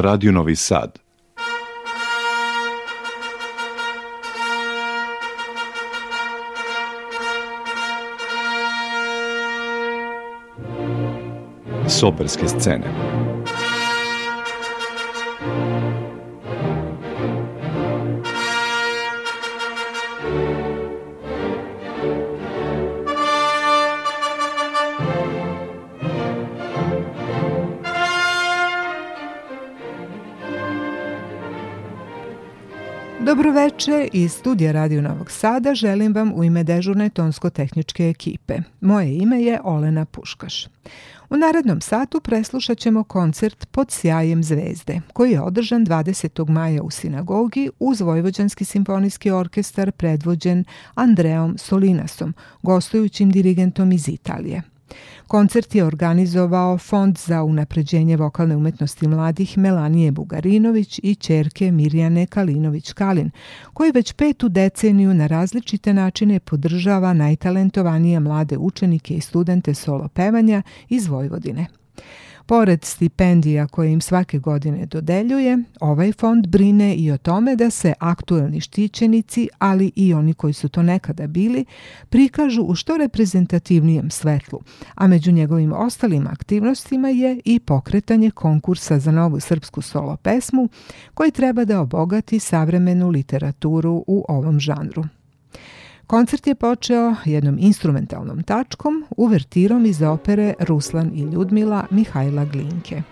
Radio Novi Sad. Soperske scene. veče iz studija Radio Novog Sada želim vam u ime dežurne tonsko-tehničke ekipe. Moje ime je Olena Puškaš. U narednom satu preslušat ćemo koncert Pod sjajem zvezde, koji je održan 20. maja u sinagogi uz Vojvođanski simfonijski orkestar predvođen Andreom Solinasom, gostujućim dirigentom iz Italije. Koncert je organizovao Fond za unapređenje vokalne umetnosti mladih Melanije Bugarinović i čerke Mirjane Kalinović-Kalin, koji već petu deceniju na različite načine podržava najtalentovanije mlade učenike i studente solo pevanja iz Vojvodine. Pored stipendija koje im svake godine dodeljuje, ovaj fond brine i o tome da se aktuelni štićenici, ali i oni koji su to nekada bili, prikažu u što reprezentativnijem svetlu, a među njegovim ostalim aktivnostima je i pokretanje konkursa za novu srpsku solo pesmu koji treba da obogati savremenu literaturu u ovom žanru. Koncert je počeo jednom instrumentalnom tačkom, uvertirom iz opere Ruslan i Ljudmila Mihajla Glinke.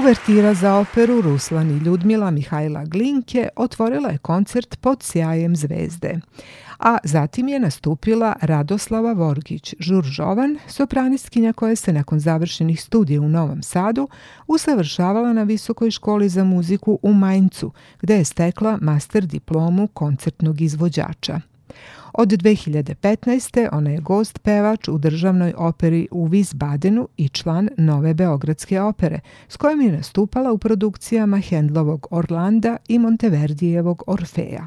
Uvertira za operu Ruslan i Ljudmila Mihajla Glinke otvorila je koncert pod sjajem zvezde, a zatim je nastupila Radoslava Vorgić Žuržovan, sopranistkinja koja se nakon završenih studija u Novom Sadu usavršavala na Visokoj školi za muziku u Majncu, gde je stekla master diplomu koncertnog izvođača. Od 2015. ona je gost pevač u državnoj operi u Visbadenu i član Nove Beogradske opere, s kojom je nastupala u produkcijama Hendlovog Orlanda i Monteverdijevog Orfeja.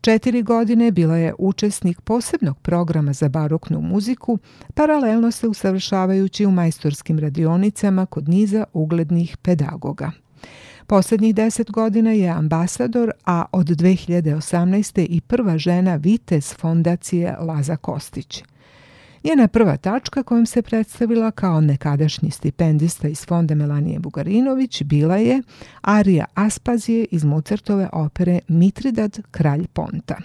Četiri godine bila je učesnik posebnog programa za baroknu muziku, paralelno se usavršavajući u majstorskim radionicama kod niza uglednih pedagoga. Poslednjih deset godina je ambasador, a od 2018. i prva žena vitez fondacije Laza Kostić. Njena prva tačka kojom se predstavila kao nekadašnji stipendista iz fonda Melanije Bugarinović bila je Arija Aspazije iz Mozartove opere Mitridat kralj Ponta.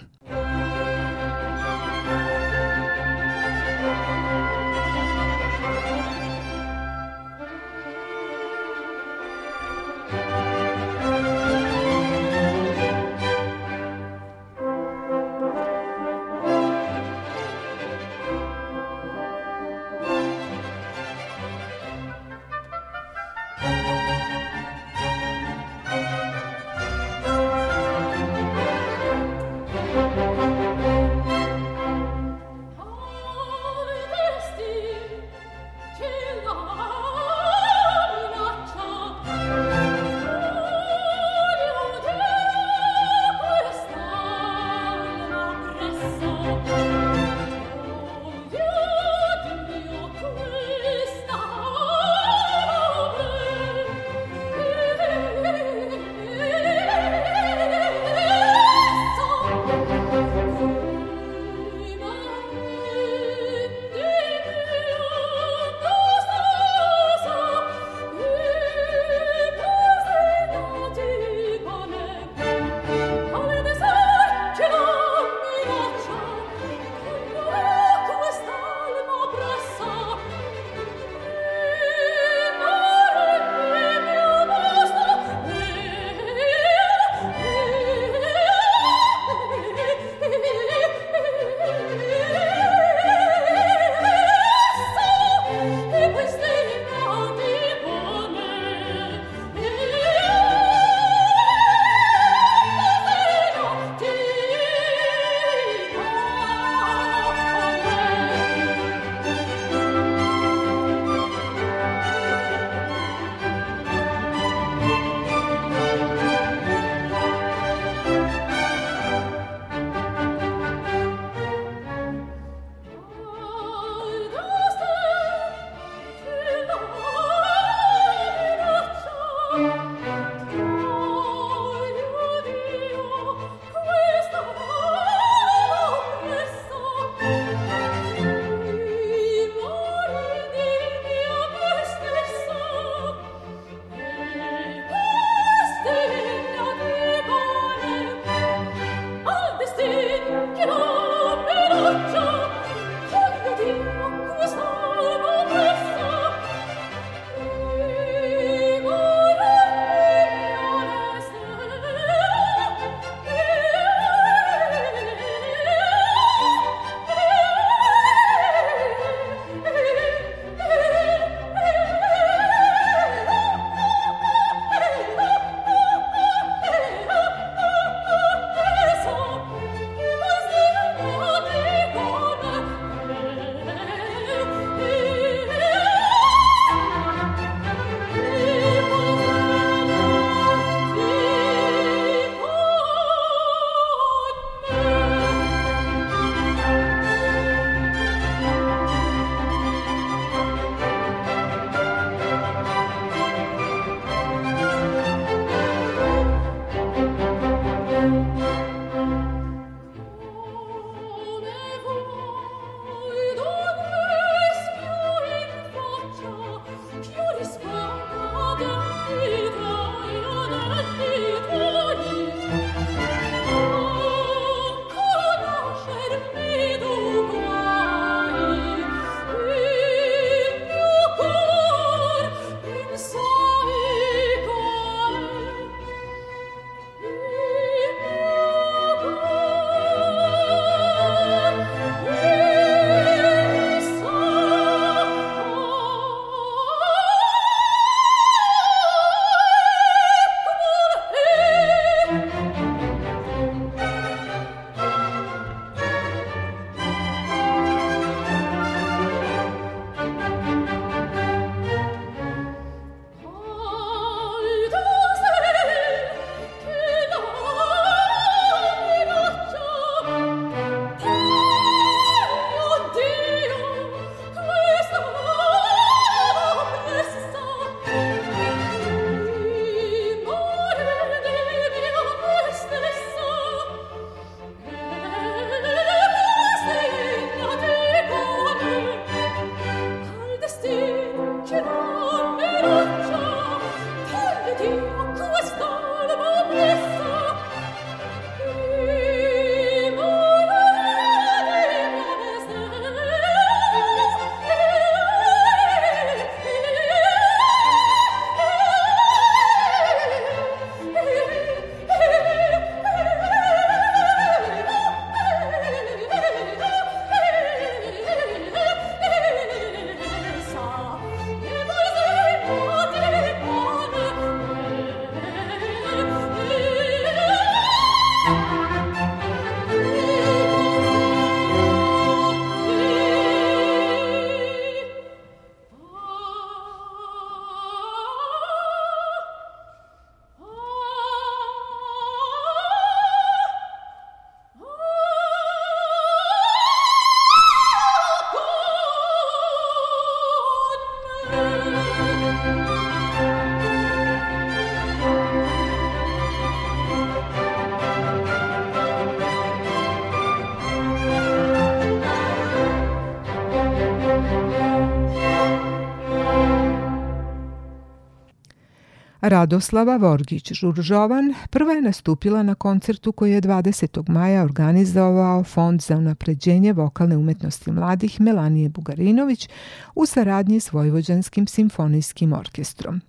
Radoslava Vorgić Žuržovan prva je nastupila na koncertu koji je 20. maja organizovao Fond za unapređenje vokalne umetnosti mladih Melanije Bugarinović u saradnji s Vojvođanskim simfonijskim orkestrom.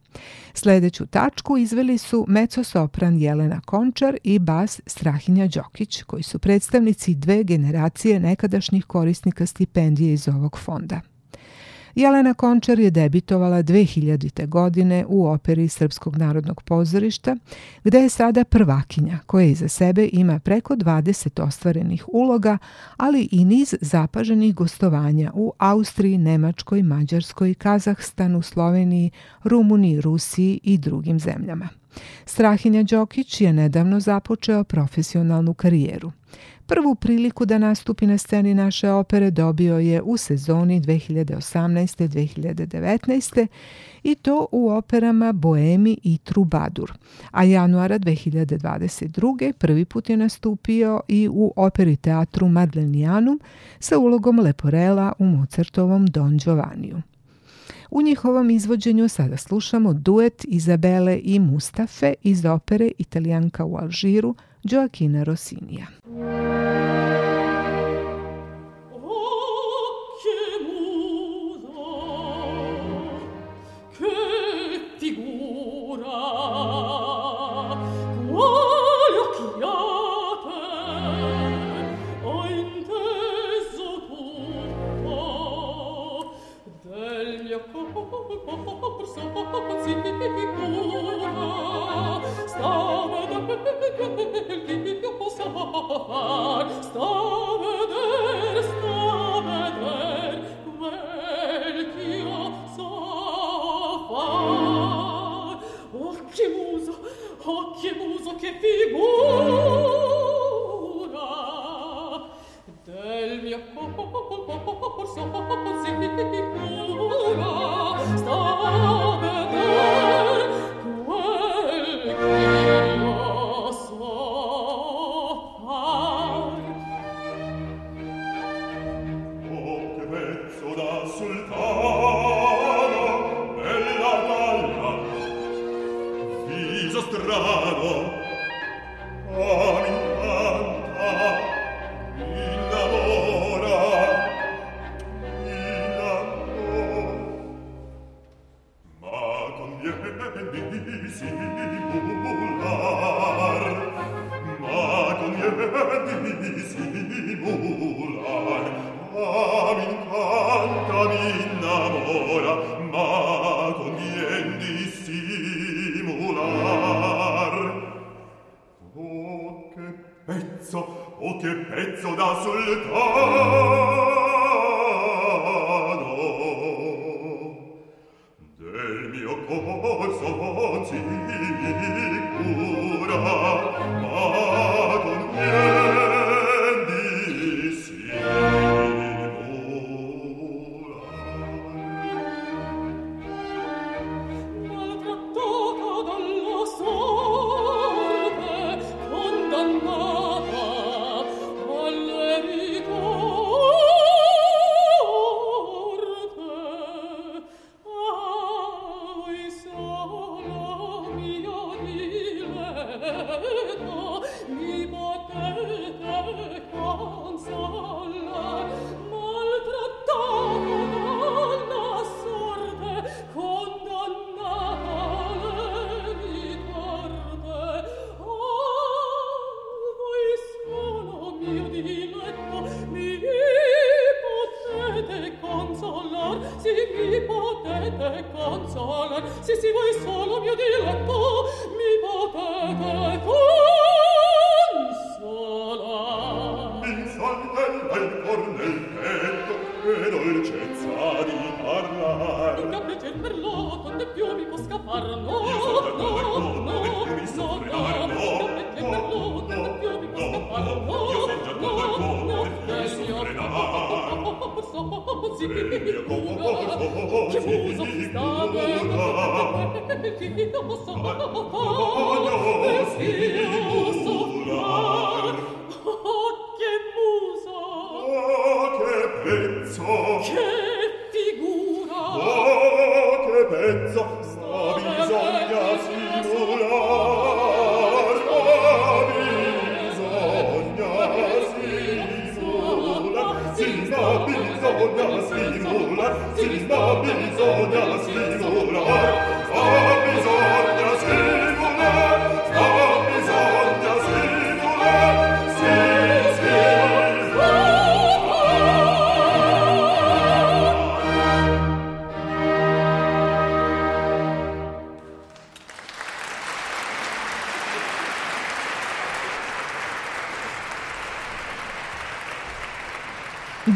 Sledeću tačku izveli su mecosopran Jelena Končar i bas Strahinja Đokić, koji su predstavnici dve generacije nekadašnjih korisnika stipendije iz ovog fonda. Jelena Končar je debitovala 2000. godine u operi Srpskog narodnog pozorišta, gde je sada prvakinja koja iza sebe ima preko 20 ostvarenih uloga, ali i niz zapaženih gostovanja u Austriji, Nemačkoj, Mađarskoj, Kazahstanu, Sloveniji, Rumuniji, Rusiji i drugim zemljama. Strahinja Đokić je nedavno započeo profesionalnu karijeru. Prvu priliku da nastupi na sceni naše opere dobio je u sezoni 2018-2019 i to u operama Boemi i Trubadur, a januara 2022. prvi put je nastupio i u operi teatru Madlenianum sa ulogom Leporela u Mozartovom Don Giovanniju. U njihovom izvođenju sada slušamo duet Izabele i Mustafe iz opere Italijanka u Alžiru Gioacchina Rossinija. Ha ha ha!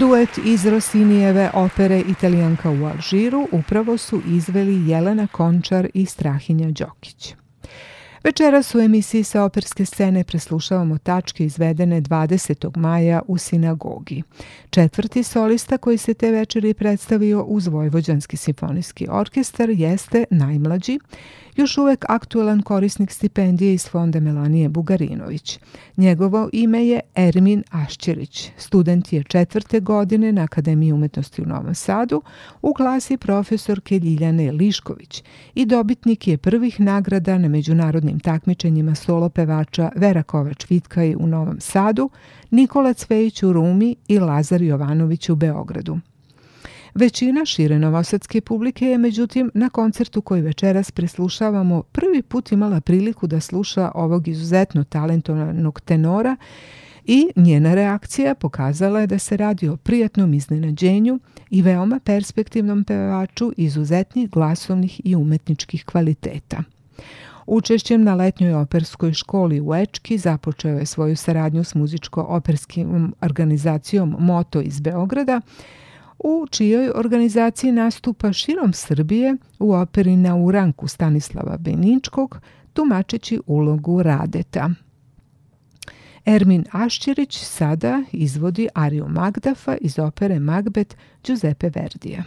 Duet iz Rosinijeve opere Italijanka u Alžiru upravo su izveli Jelena Končar i Strahinja Đokić. Večeras u emisiji sa operske scene preslušavamo tačke izvedene 20. maja u sinagogi. Četvrti solista koji se te večeri predstavio uz Vojvođanski simfonijski orkestar jeste najmlađi, još uvek aktuelan korisnik stipendije iz fonda Melanije Bugarinović. Njegovo ime je Ermin Ašćirić. Student je četvrte godine na Akademiji umetnosti u Novom Sadu u klasi profesorke Ljiljane Lišković i dobitnik je prvih nagrada na međunarodnim stalnim takmičenjima solo pevača Vera Kovač-Vitkaj u Novom Sadu, Nikola Cvejić u Rumi i Lazar Jovanović u Beogradu. Većina šire novosadske publike je međutim na koncertu koji večeras preslušavamo prvi put imala priliku da sluša ovog izuzetno talentovanog tenora i njena reakcija pokazala je da se radi o prijatnom iznenađenju i veoma perspektivnom pevaču izuzetnih glasovnih i umetničkih kvaliteta. Učešćem na letnjoj operskoj školi u Ečki započeo je svoju saradnju s muzičko-operskim organizacijom Moto iz Beograda, u čijoj organizaciji nastupa širom Srbije u operi na uranku Stanislava Beničkog, tumačeći ulogu Radeta. Ermin Aščirić sada izvodi Ariju Magdafa iz opere Macbeth Giuseppe Verdija.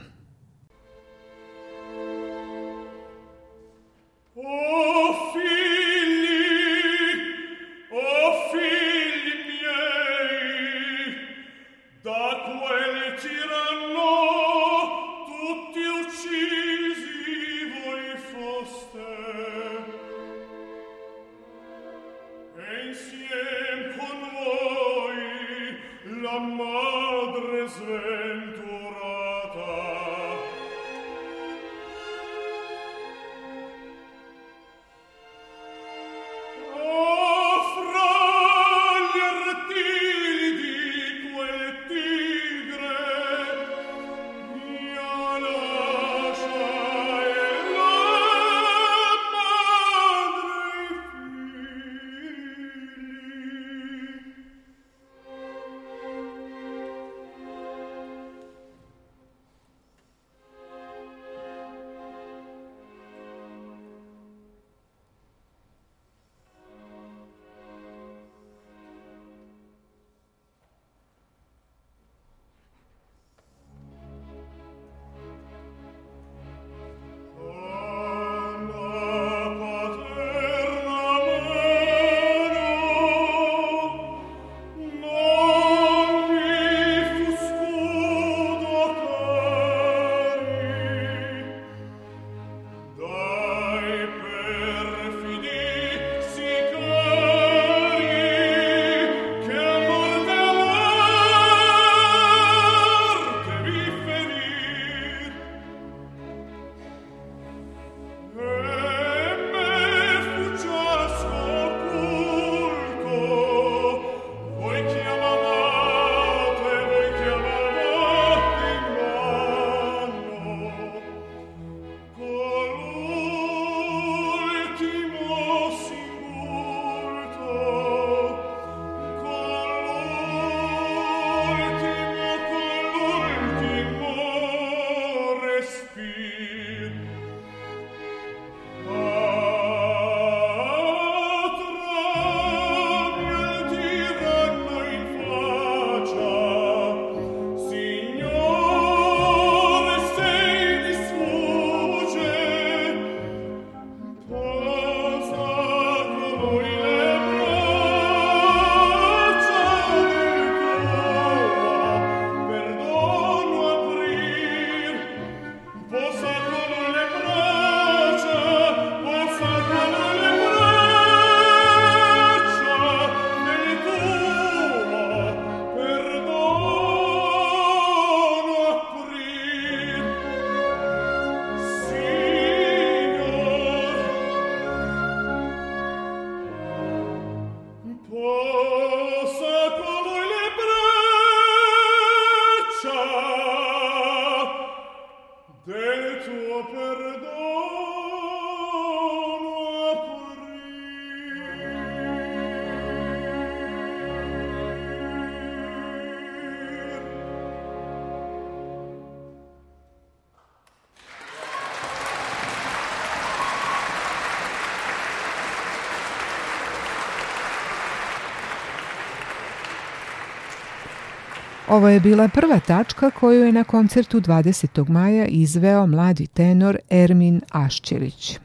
Ovo je bila prva tačka koju je na koncertu 20. maja izveo mladi tenor Ermin Ašćerić.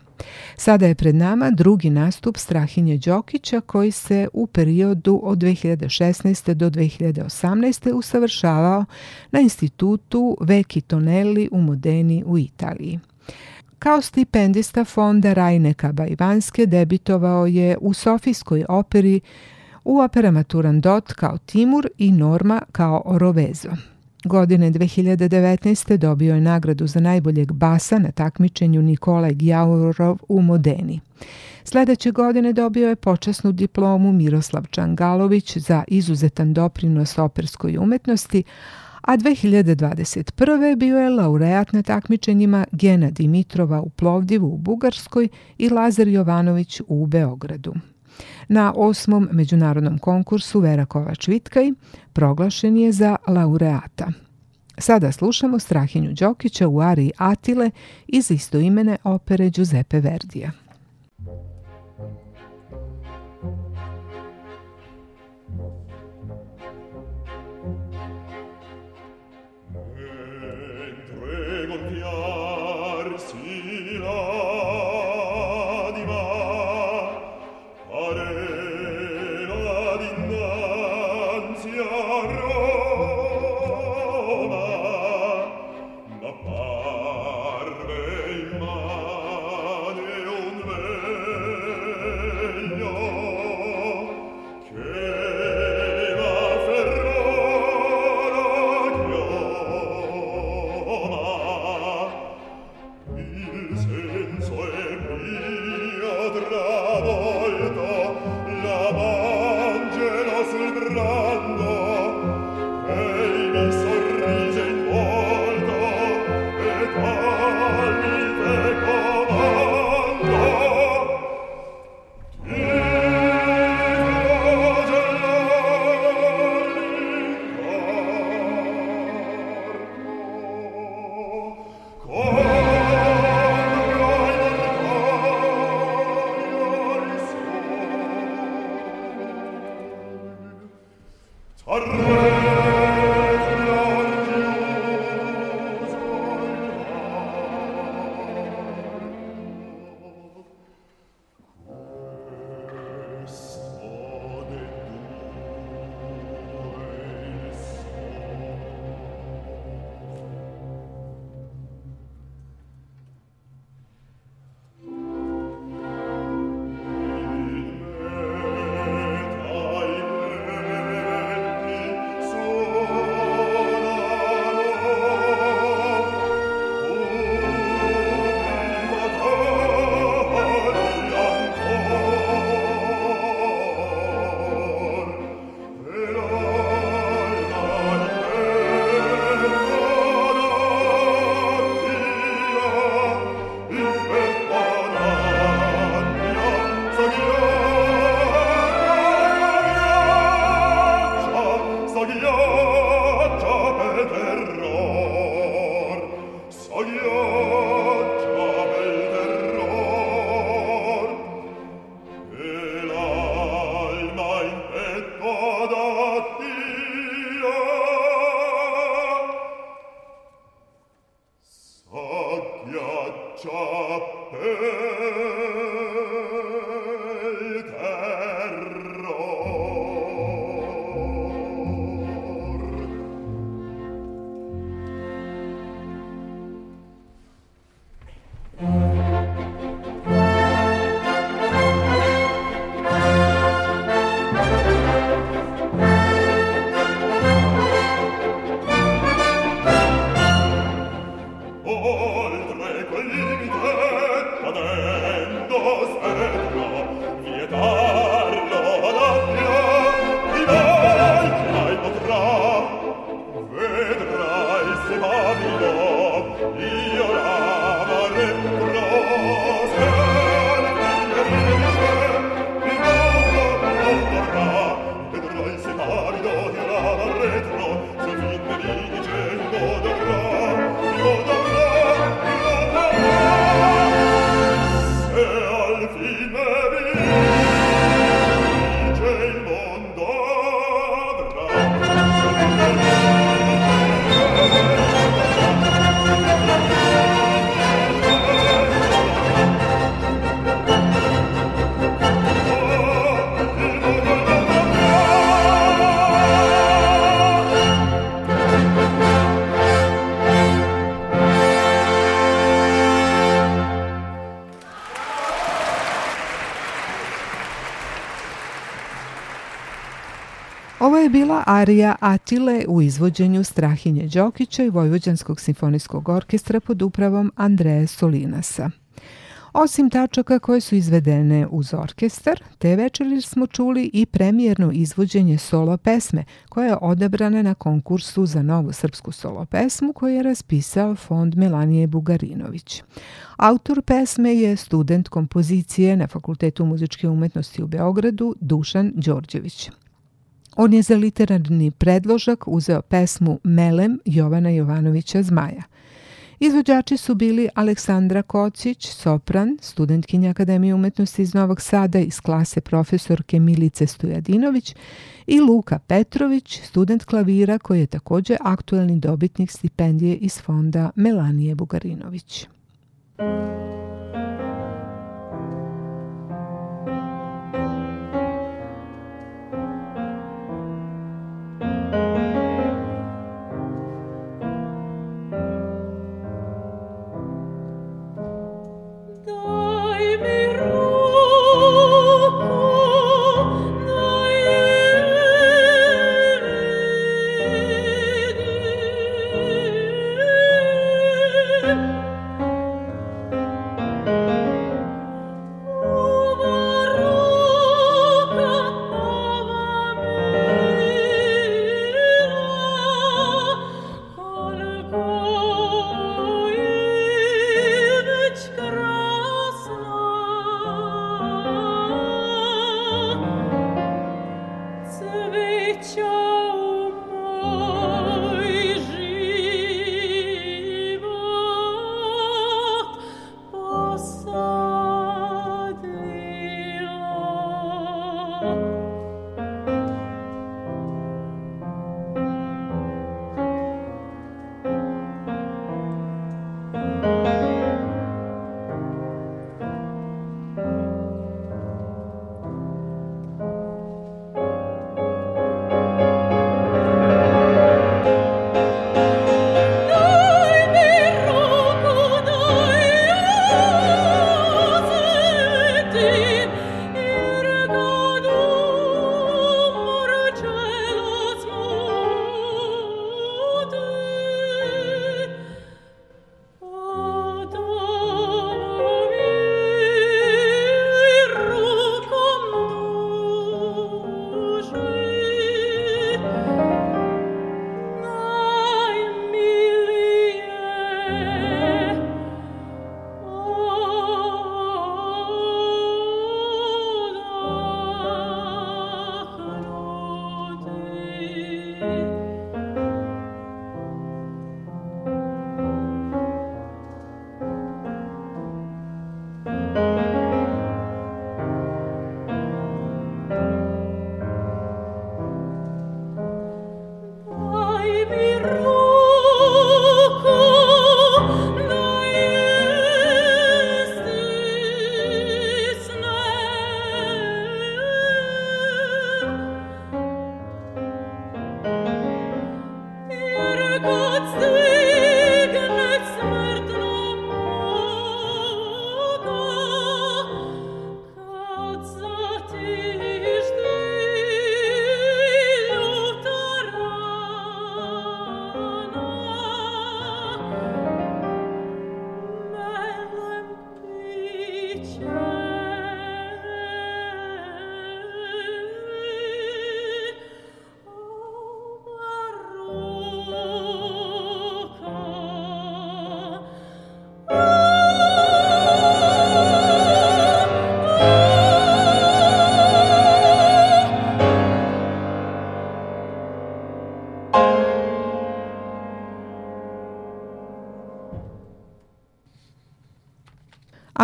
Sada je pred nama drugi nastup Strahinje Đokića koji se u periodu od 2016. do 2018. usavršavao na institutu Veki Tonelli u Modeni u Italiji. Kao stipendista fonda Rajneka Bajvanske debitovao je u Sofijskoj operi u operama Turandot kao Timur i Norma kao Orovezo. Godine 2019. dobio je nagradu za najboljeg basa na takmičenju Nikolaj Gjaurov u Modeni. Sledeće godine dobio je počasnu diplomu Miroslav Čangalović za izuzetan doprinos operskoj umetnosti, a 2021. bio je laureat na takmičenjima Gena Dimitrova u Plovdivu u Bugarskoj i Lazar Jovanović u Beogradu na osmom međunarodnom konkursu Vera Kovač-Vitkaj proglašen je za laureata. Sada slušamo Strahinju Đokića u ariji Atile iz istoimene opere Giuseppe Verdija. Ovo je bila Arija Atile u izvođenju Strahinje Đokića i Vojvođanskog simfonijskog orkestra pod upravom Andreje Solinasa. Osim tačaka koje su izvedene uz orkestar, te večeri smo čuli i premijerno izvođenje solo pesme koja je odabrana na konkursu za novu srpsku solo pesmu koju je raspisao fond Melanije Bugarinović. Autor pesme je student kompozicije na Fakultetu muzičke umetnosti u Beogradu Dušan Đorđević. On je za literarni predložak uzeo pesmu Melem Jovana Jovanovića Zmaja. Izvođači su bili Aleksandra Kocić, sopran, studentkinja Akademije umetnosti iz Novog Sada iz klase profesorke Milice Stojadinović i Luka Petrović, student klavira koji je takođe aktuelni dobitnik stipendije iz fonda Melanije Bugarinović.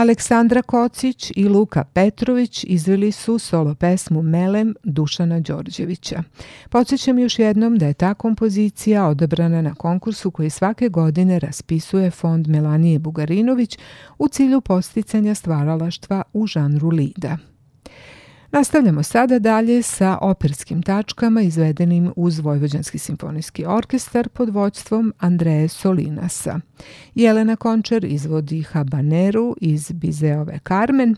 Aleksandra Kocić i Luka Petrović izveli su solo pesmu Melem Dušana Đorđevića. Podsećam još jednom da je ta kompozicija odabrana na konkursu koji svake godine raspisuje fond Melanije Bugarinović u cilju posticanja stvaralaštva u žanru lida. Nastavljamo sada dalje sa operskim tačkama izvedenim uz Vojvođanski simfonijski orkestar pod vođstvom Andreje Solinasa. Jelena Končar izvodi Habaneru iz Bizeove Carmen.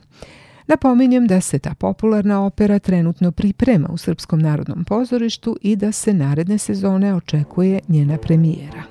Napominjem da se ta popularna opera trenutno priprema u Srpskom narodnom pozorištu i da se naredne sezone očekuje njena premijera.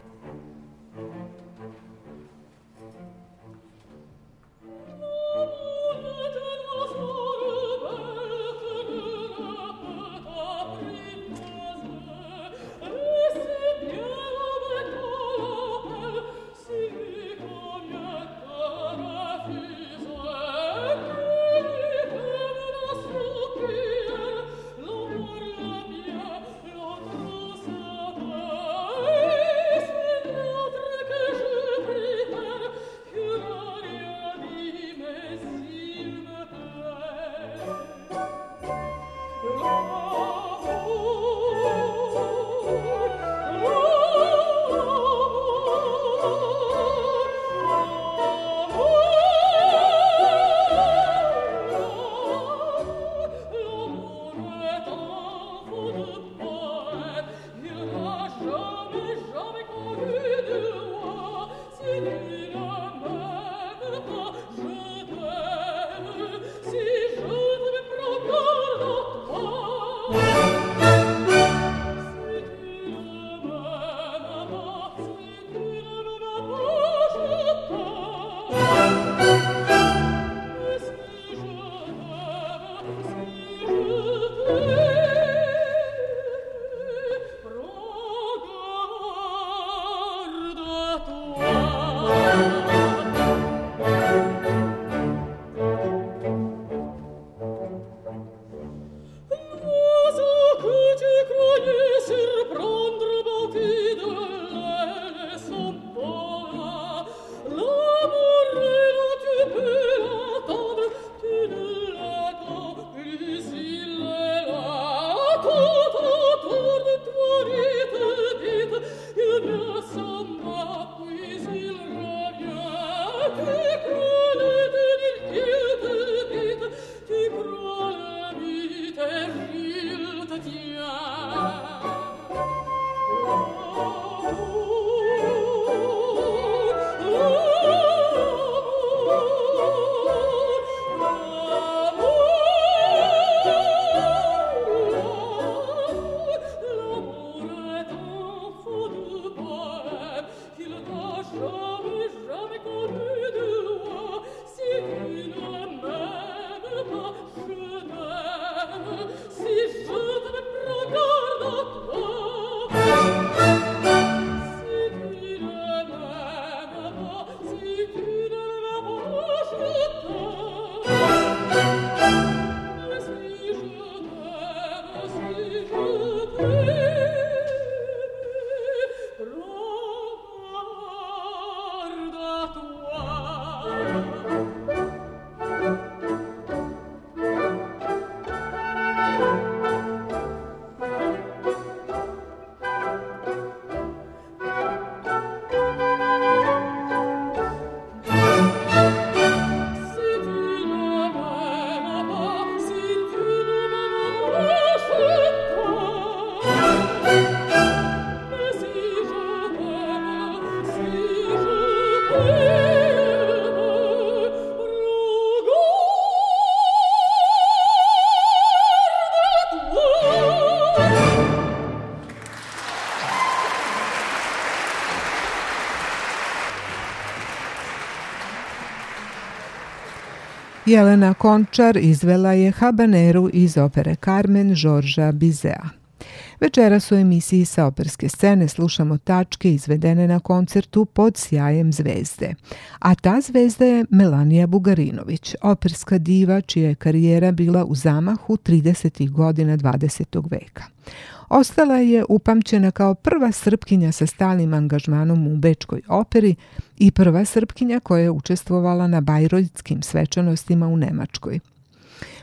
Jelena Končar izvela je habaneru iz opere Carmen Žorža Bizea. Večeras u emisiji sa operske scene slušamo tačke izvedene na koncertu pod sjajem zvezde. A ta zvezda je Melanija Bugarinović, operska diva čija je karijera bila u zamahu 30. godina 20. veka. Ostala je upamćena kao prva srpkinja sa stalnim angažmanom u Bečkoj operi i prva srpkinja koja je učestvovala na bajrojskim svečanostima u Nemačkoj.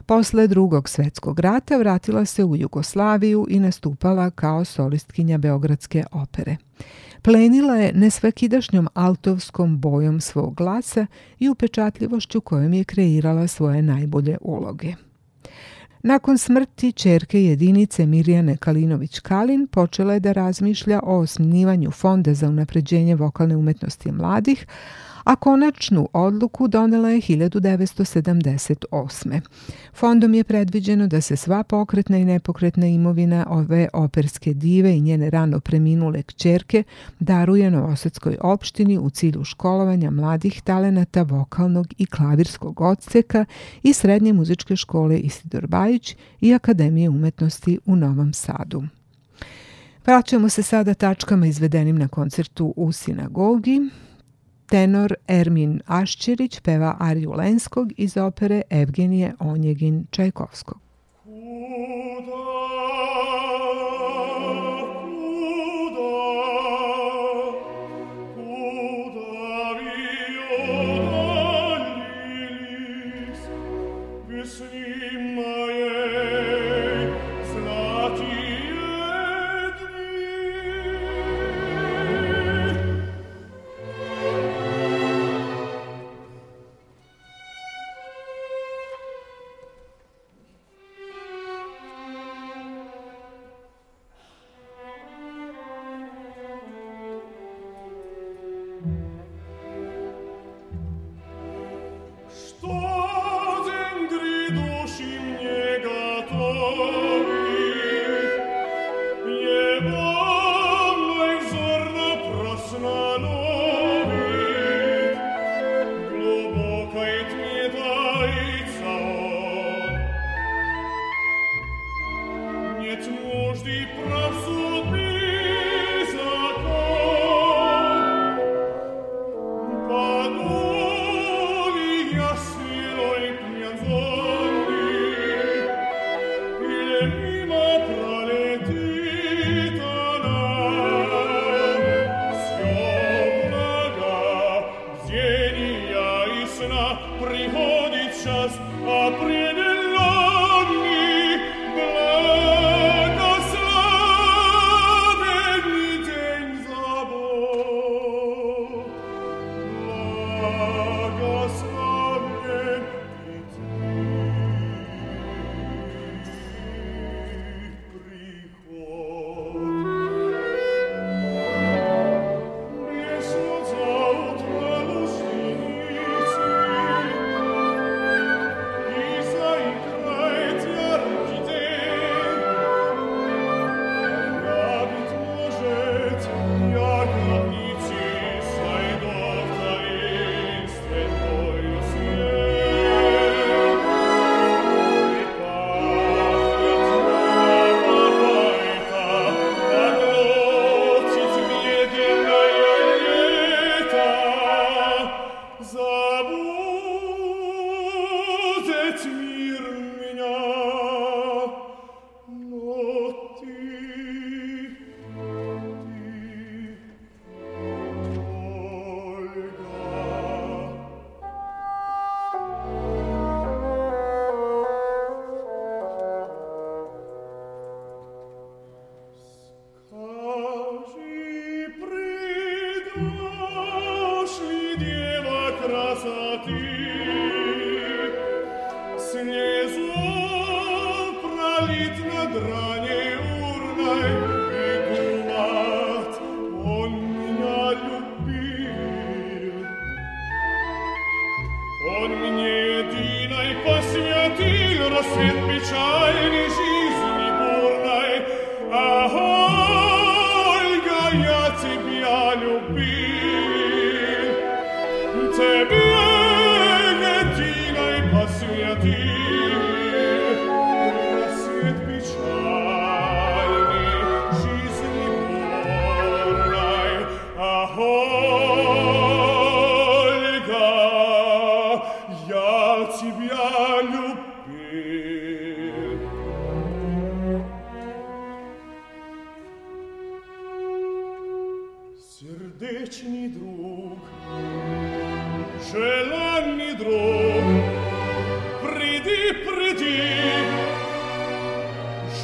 Posle drugog svetskog rata vratila se u Jugoslaviju i nastupala kao solistkinja Beogradske opere. Plenila je nesvakidašnjom altovskom bojom svog glasa i upečatljivošću kojom je kreirala svoje najbolje uloge. Nakon smrti čerke jedinice Mirjane Kalinović-Kalin počela je da razmišlja o osnivanju fonda za unapređenje vokalne umetnosti mladih, a konačnu odluku donela je 1978. Fondom je predviđeno da se sva pokretna i nepokretna imovina ove operske dive i njene rano preminule kćerke daruje Novosadskoj opštini u cilju školovanja mladih talenata vokalnog i klavirskog odseka i Srednje muzičke škole Isidor Bajić i Akademije umetnosti u Novom Sadu. Vraćamo se sada tačkama izvedenim na koncertu u sinagogi tenor Ermin Ašćirić peva Ariju Lenskog iz opere Evgenije Onjegin Čajkovskog. Kuda?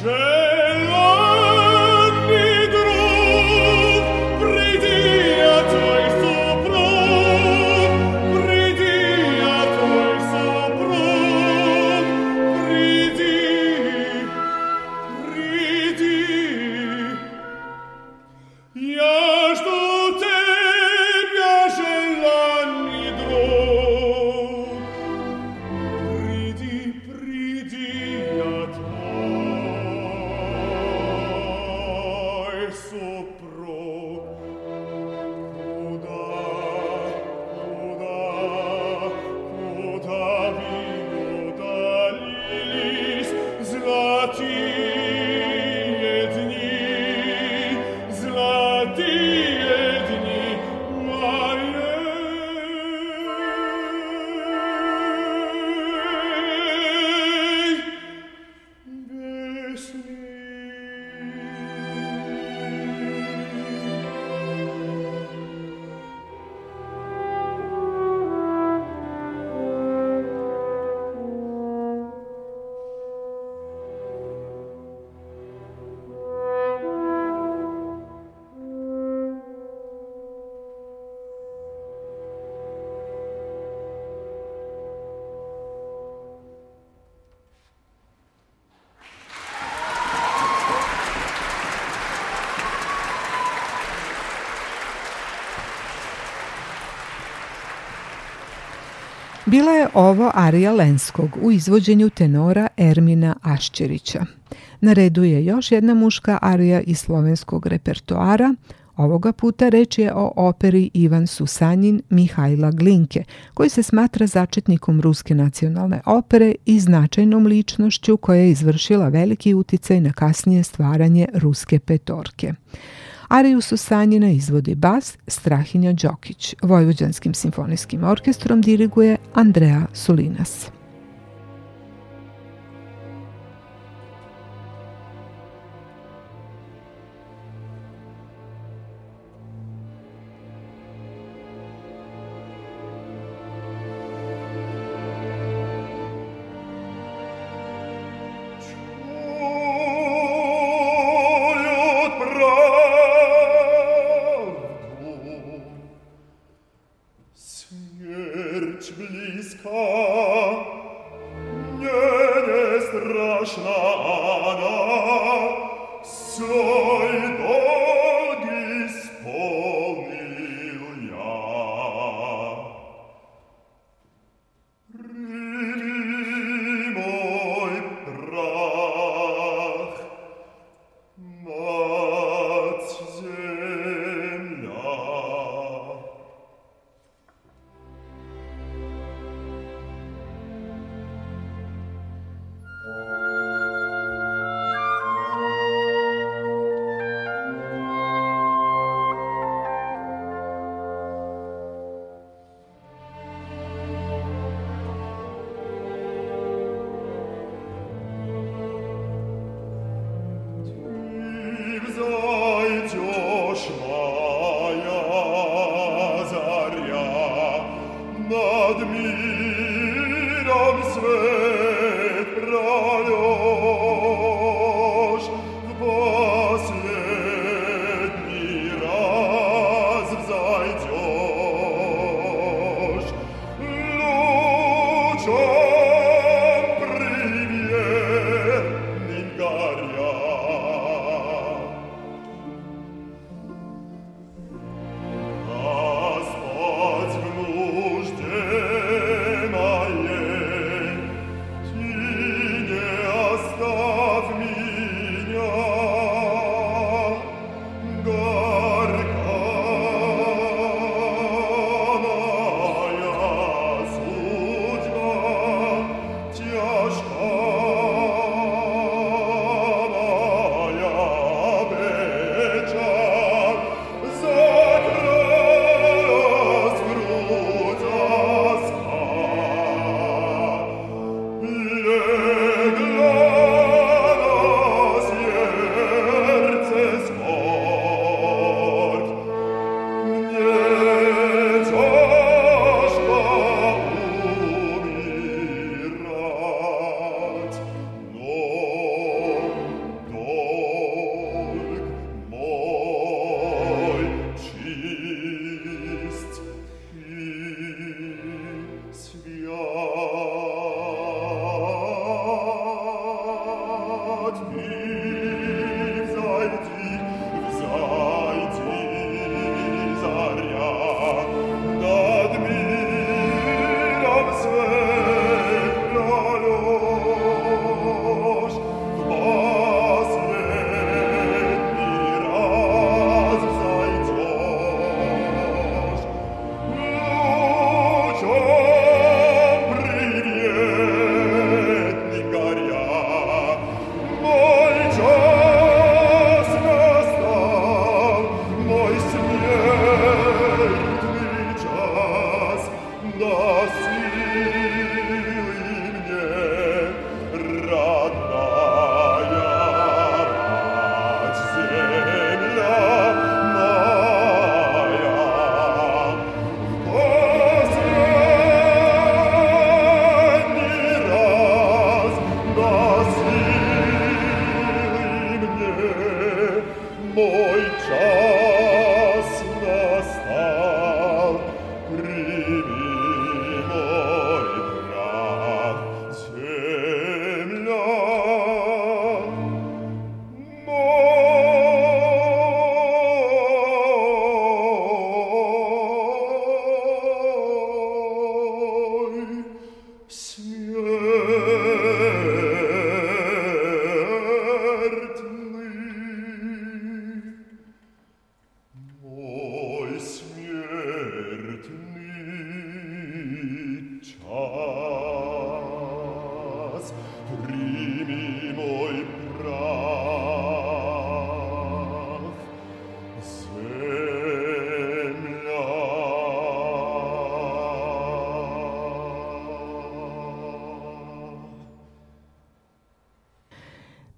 Schön. Bila je ovo Arija Lenskog u izvođenju tenora Ermina Ašćerića. Na redu je još jedna muška arija iz slovenskog repertoara, Ovoga puta reč je o operi Ivan Susanjin Mihajla Glinke, koji se smatra začetnikom ruske nacionalne opere i značajnom ličnošću koja je izvršila veliki uticaj na kasnije stvaranje ruske petorke ariju su izvodi bas Strahinja Đokić, Vojvođanskim simfonijskim orkestrom diriguje Andrea Sulinas. admiram sve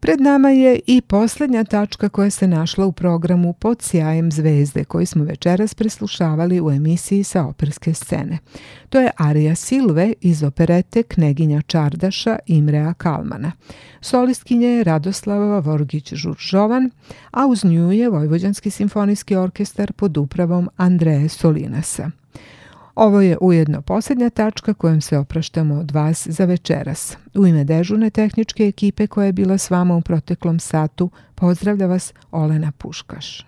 Pred nama je i poslednja tačka koja se našla u programu Pod sjajem zvezde koji smo večeras preslušavali u emisiji sa operske scene. To je Arija Silve iz operete Kneginja Čardaša Imrea Kalmana. Solistkinje je Radoslavova Vorgić-Žuržovan, a uz nju je Vojvođanski simfonijski orkestar pod upravom Andreje Solinasa. Ovo je ujedno posljednja tačka kojom se opraštamo od vas za večeras. U ime dežurne tehničke ekipe koja je bila s vama u proteklom satu, pozdravlja vas Olena Puškaš.